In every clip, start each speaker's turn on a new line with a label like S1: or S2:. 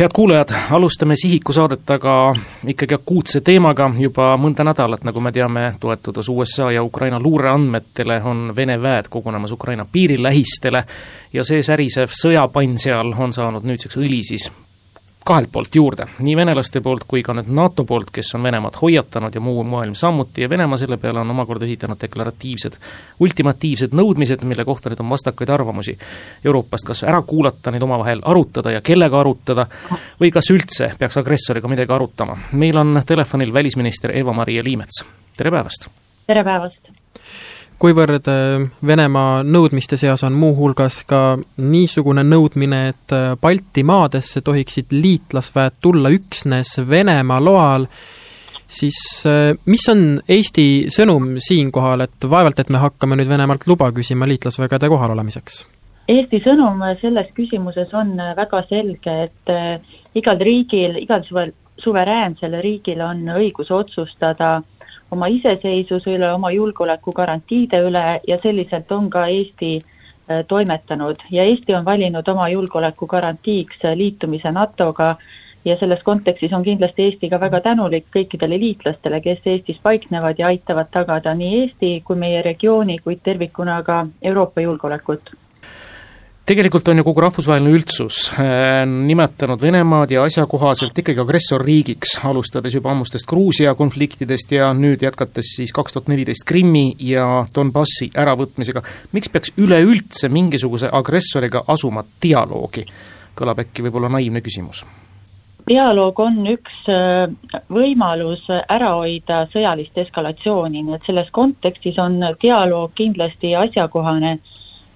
S1: head kuulajad, alustame Sihiku saadet aga ikkagi akuutse teemaga, juba mõnda nädalat, nagu me teame, toetudes USA ja Ukraina luureandmetele, on Vene väed kogunemas Ukraina piiri lähistele ja see särisev sõjapann seal on saanud nüüdseks õli siis kahelt poolt juurde, nii venelaste poolt kui ka nüüd NATO poolt, kes on Venemaad hoiatanud ja muu maailm samuti ja Venemaa selle peale on omakorda esitanud deklaratiivsed ultimatiivsed nõudmised, mille kohta nüüd on vastakaid arvamusi Euroopast, kas ära kuulata, neid omavahel arutada ja kellega arutada, või kas üldse peaks agressoriga midagi arutama. meil on telefonil välisminister Eva-Maria Liimets, tere päevast!
S2: tere päevast!
S3: Kuivõrd äh, Venemaa nõudmiste seas on muuhulgas ka niisugune nõudmine, et äh, Baltimaadesse tohiksid liitlasväed tulla üksnes Venemaa loal, siis äh, mis on Eesti sõnum siinkohal, et vaevalt, et me hakkame nüüd Venemaalt luba küsima liitlasvägede kohalolemiseks?
S2: Eesti sõnum selles küsimuses on väga selge, et igal riigil, igal suveräänsel riigil on õigus otsustada äh, oma iseseisvuse üle, oma julgeolekugarantiide üle ja selliselt on ka Eesti äh, toimetanud. Ja Eesti on valinud oma julgeolekugarantiiks liitumise NATO-ga ja selles kontekstis on kindlasti Eesti ka väga tänulik kõikidele liitlastele, kes Eestis paiknevad ja aitavad tagada nii Eesti kui meie regiooni, kuid tervikuna ka Euroopa julgeolekut
S1: tegelikult on ju kogu rahvusvaheline üldsus äh, nimetanud Venemaad ja asjakohaselt ikkagi agressorriigiks, alustades juba ammustest Gruusia konfliktidest ja nüüd jätkates siis kaks tuhat neliteist Krimmi ja Donbassi äravõtmisega. miks peaks üleüldse mingisuguse agressoriga asuma dialoogi? kõlab äkki võib-olla naiivne küsimus
S2: dialoog on üks äh, võimalus ära hoida sõjalist eskalatsiooni, nii et selles kontekstis on dialoog kindlasti asjakohane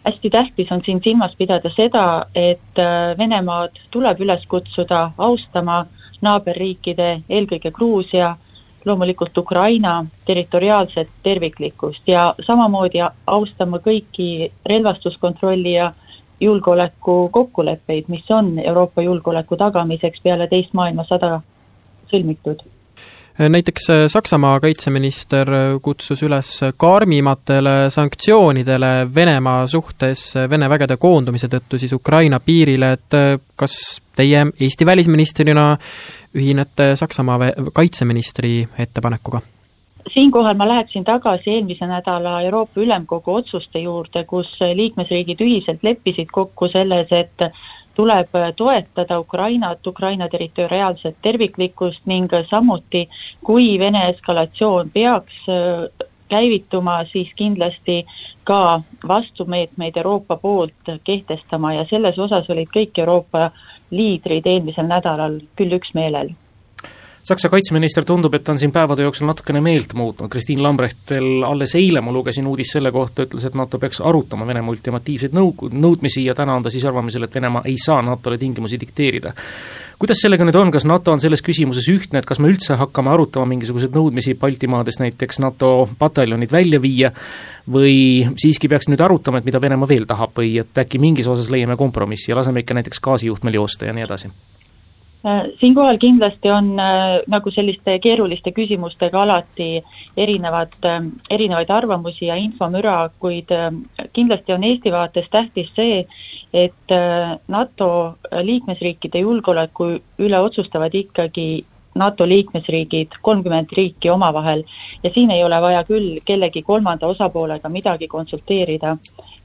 S2: hästi tähtis on siin silmas pidada seda, et äh, Venemaad tuleb üles kutsuda austama naaberriikide, eelkõige Gruusia, loomulikult Ukraina territoriaalset terviklikkust ja samamoodi austama kõiki relvastuskontrolli ja julgeoleku kokkuleppeid, mis on Euroopa julgeoleku tagamiseks peale teist maailmasõda sõlmitud
S3: näiteks äh, Saksamaa kaitseminister äh, kutsus üles karmimatele sanktsioonidele Venemaa suhtes äh, Vene vägede koondumise tõttu siis Ukraina piirile, et kas teie Eesti välisministrina ühinete Saksamaa kaitseministri ettepanekuga?
S2: siinkohal ma läheksin tagasi eelmise nädala Euroopa Ülemkogu otsuste juurde, kus liikmesriigid ühiselt leppisid kokku selles, et tuleb toetada Ukrainat, Ukraina territoriaalset terviklikkust ning samuti, kui Vene eskalatsioon peaks äh, käivituma, siis kindlasti ka vastumeetmeid Euroopa poolt kehtestama. Ja selles osas olid kõik Euroopa liidrid eelmisel nädalal küll üksmeelel
S1: Saksa kaitseminister tundub, et on siin päevade jooksul natukene meelt muutnud, Kristiin Lambrechtel alles eile ma lugesin uudist selle kohta, ütles, et NATO peaks arutama Venemaa ultimatiivseid nõu-, nõudmisi ja täna on ta siis arvamisel, et Venemaa ei saa NATO-le tingimusi dikteerida. kuidas sellega nüüd on, kas NATO on selles küsimuses ühtne, et kas me üldse hakkame arutama mingisuguseid nõudmisi Baltimaades näiteks NATO pataljonid välja viia või siiski peaks nüüd arutama, et mida Venemaa veel tahab või et äkki mingis osas leiame kompromissi ja laseme ikka näiteks gaasijuhtmel joosta ja nii edasi?
S2: Äh, siinkohal kindlasti on äh, nagu selliste keeruliste küsimustega alati erinevad, äh, erinevaid arvamusi ja infomüra, kuid kindlasti on Eesti vaates tähtis see, et NATO liikmesriikide julgeoleku üle otsustavad ikkagi NATO liikmesriigid, kolmkümmend riiki omavahel ja siin ei ole vaja küll kellegi kolmanda osapoolega midagi konsulteerida.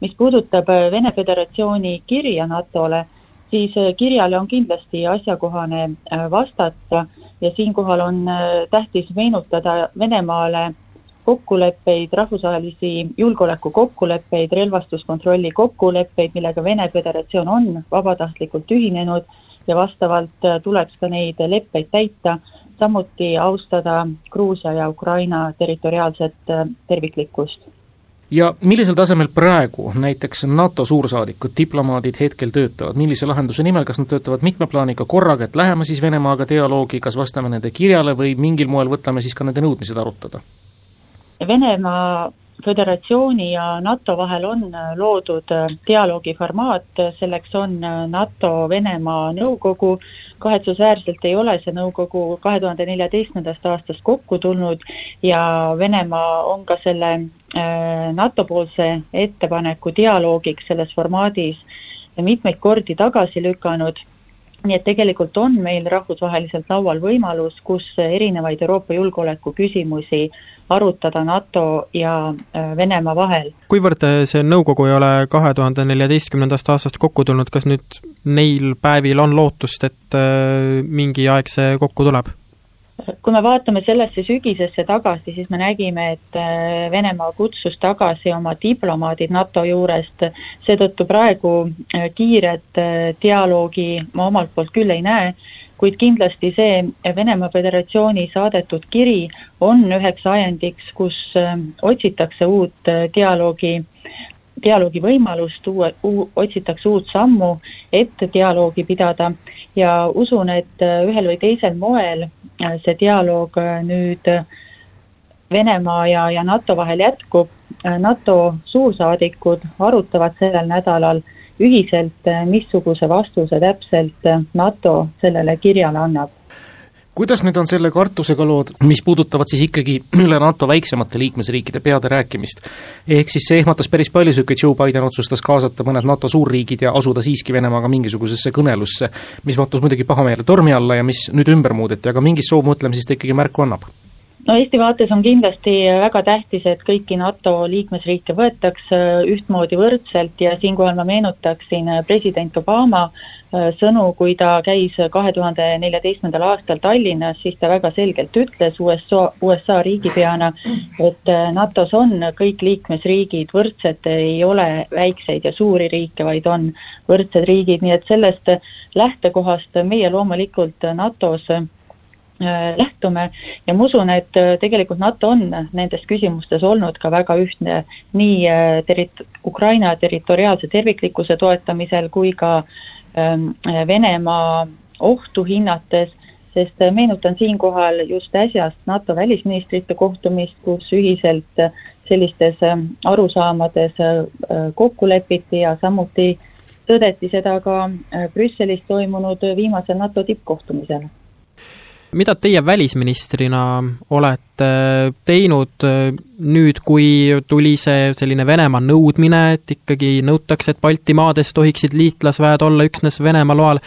S2: mis puudutab Vene Föderatsiooni kirja NATO-le, siis äh, kirjale on kindlasti asjakohane äh, vastata ja siinkohal on äh, tähtis meenutada Venemaale kokkuleppeid, rahvusvahelisi julgeolekukokkuleppeid, relvastuskontrolli kokkuleppeid, millega Vene Föderatsioon on vabatahtlikult ühinenud ja vastavalt tuleks ka neid leppeid täita, samuti austada Gruusia ja Ukraina territoriaalset terviklikkust
S1: ja millisel tasemel praegu näiteks NATO suursaadikud, diplomaadid hetkel töötavad, millise lahenduse nimel, kas nad töötavad mitme plaaniga korraga, et läheme siis Venemaaga dialoogi, kas vastame nende kirjale või mingil moel võtame siis ka nende nõudmised arutada?
S2: Venemaa Föderatsiooni ja NATO vahel on loodud dialoogi formaat, selleks on NATO-Venemaa nõukogu, kahetsusväärselt ei ole see nõukogu kahe tuhande neljateistkümnendast aastast kokku tulnud ja Venemaa on ka selle Äh, NATO-poolse ettepaneku dialoogiks selles formaadis mitmeid kordi tagasi lükanud nii et tegelikult on meil rahvusvaheliselt laual võimalus, kus erinevaid Euroopa julgeoleku küsimusi arutada NATO ja äh, Venemaa vahel.
S3: kuivõrd äh, see nõukogu ei ole kahe tuhande neljateistkümnendast aastast kokku tulnud, kas nüüd neil päevil on lootust, et äh, mingi aeg see kokku tuleb?
S2: Kui me vaatame sellesse sügisesse tagasi, siis me nägime, et äh, Venemaa kutsus tagasi oma diplomaadid NATO juurest, seetõttu praegu äh, kiiret äh, dialoogi ma omalt poolt küll ei näe, kuid kindlasti see Venemaa Föderatsiooni saadetud kiri on üheks ajendiks, kus otsitakse uut dialoogi dialoogi võimalust, uue, otsitakse uut sammu, et dialoogi pidada ja usun, et ühel või teisel moel see dialoog äh, nüüd äh, Venemaa ja, ja NATO vahel jätkub. Äh, NATO suursaadikud arutavad sellel nädalal ühiselt, missuguse vastuse täpselt NATO sellele kirjale annab
S1: kuidas nüüd on selle kartusega lood, mis puudutavad siis ikkagi üle NATO väiksemate liikmesriikide peade rääkimist? ehk siis see ehmatas päris paljusid, kui Joe Biden otsustas kaasata mõned NATO suurriigid ja asuda siiski Venemaaga mingisugusesse kõnelusse, mis mahtus muidugi pahameele tormi alla ja mis nüüd ümber muudeti, aga mingist soovmõtlemisest ta ikkagi märku annab
S2: no Eesti vaates on kindlasti väga tähtis, et kõiki NATO liikmesriike võetaks äh, ühtmoodi võrdselt ja siinkohal ma meenutaksin äh, president Obama äh, sõnu, kui ta käis kahe tuhande neljateistkümnendal aastal Tallinnas, siis ta väga selgelt ütles USA, USA riigipeana, et NATO-s on kõik liikmesriigid võrdsed, ei ole väikseid ja suuri riike, vaid on võrdsed riigid, nii et sellest lähtekohast meie loomulikult NATO-s lähtume. Ja ma usun, et äh, tegelikult NATO on nendes küsimustes olnud ka väga ühtne nii äh, terit-, Ukraina territoriaalse terviklikkuse toetamisel kui ka ähm, Venemaa ohtu hinnates, sest meenutan siinkohal just äsjast NATO välisministrite kohtumist, kus ühiselt sellistes arusaamades kokku lepiti ja samuti tõdeti seda ka Brüsselis toimunud viimasel NATO tippkohtumisel
S3: mida teie välisministrina olete teinud äh, nüüd, kui tuli see selline Venemaa nõudmine, et ikkagi nõutakse, et Baltimaades tohiksid liitlasväed olla üksnes Venemaa loal,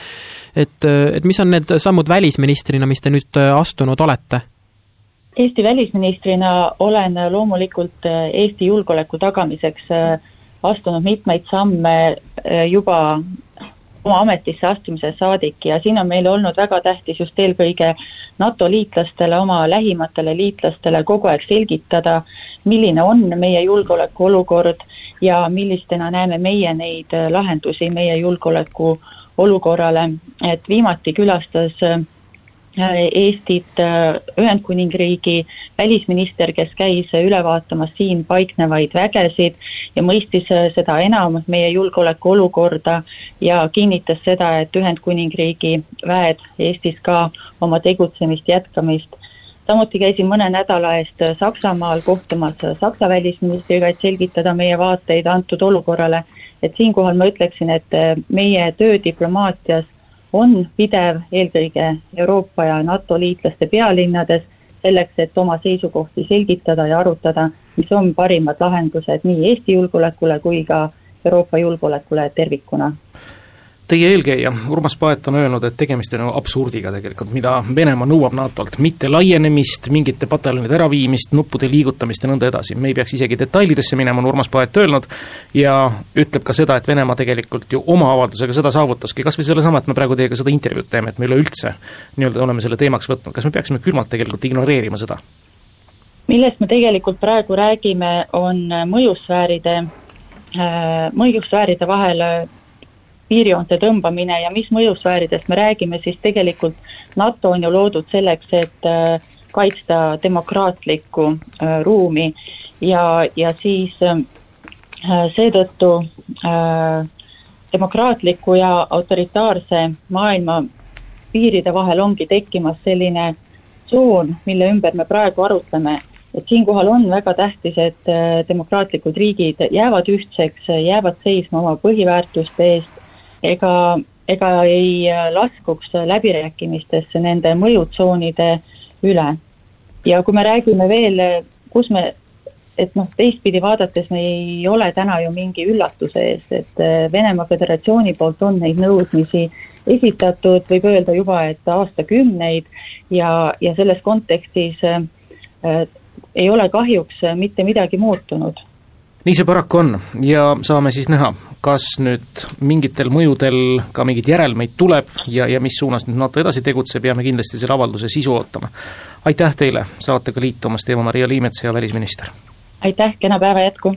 S3: et, äh, et mis on need sammud välisministrina, mis te nüüd äh, astunud olete?
S2: Eesti välisministrina olen loomulikult Eesti julgeoleku tagamiseks astunud mitmeid samme juba oma ametisse astumisest saadik ja siin on meile olnud väga tähtis just eelkõige NATO liitlastele, oma lähimatele liitlastele kogu aeg selgitada, milline on meie julgeolekuolukord ja millistena näeme meie neid lahendusi meie julgeoleku olukorrale, et viimati külastas Eestit äh, Ühendkuningriigi välisminister, kes käis üle vaatamas siin paiknevaid vägesid ja mõistis äh, seda enam meie julgeolekuolukorda ja kinnitas seda, et Ühendkuningriigi väed Eestis ka oma tegutsemist jätkamist samuti käisin mõne nädala eest Saksamaal kohtumas Saksa välisministriga, et selgitada meie vaateid antud olukorrale. et siinkohal ma ütleksin, et äh, meie töö diplomaatias on pidev eelkõige Euroopa ja NATO liitlaste pealinnades, selleks, et oma seisukohti selgitada ja arutada, mis on parimad lahendused nii Eesti julgeolekule kui ka Euroopa julgeolekule tervikuna
S1: Teie eelkäija Urmas Paet on öelnud, et tegemist on absurdiga tegelikult, mida Venemaa nõuab NATO-lt, mitte laienemist, mingite pataljonide äraviimist, nuppude liigutamist ja nõnda edasi, me ei peaks isegi detailidesse minema, on Urmas Paet öelnud, ja ütleb ka seda, et Venemaa tegelikult ju oma avaldusega seda saavutaski, kas või sellesama, et me praegu teiega seda intervjuud teeme, et me üleüldse nii-öelda oleme selle teemaks võtnud, kas me peaksime külmalt tegelikult ignoreerima seda?
S2: millest me tegelikult praegu räägime, on mõjusfääride, äh, mõjusfääride vahel piirjoonte tõmbamine ja mis mõjusfääridest me räägime, siis tegelikult NATO on ju loodud selleks, et äh, kaitsta demokraatlikku äh, ruumi. Ja, ja siis äh, seetõttu demokraatliku ja autoritaarse maailma piiride vahel ongi tekkimas selline tsoon, mille ümber me praegu arutleme. Et siinkohal on väga tähtis, et demokraatlikud riigid jäävad ühtseks, jäävad seisma oma põhiväärtuste eest ega, ega ei laskuks läbirääkimistesse nende mõjutsoonide üle. ja kui me räägime veel, kus me et noh, teistpidi vaadates me ei ole täna ju mingi üllatuse ees, et Venemaa Föderatsiooni poolt on neid nõudmisi esitatud, võib öelda juba, et aastakümneid ja, ja selles kontekstis äh, ei ole kahjuks mitte midagi muutunud
S1: nii see paraku on ja saame siis näha, kas nüüd mingitel mõjudel ka mingeid järelmeid tuleb ja, ja mis suunas nüüd NATO edasi tegutseb, jääme kindlasti selle avalduse sisu ootama. aitäh teile saatega liitumast, Eva-Maria Liimets, hea välisminister!
S2: aitäh, kena päeva jätku!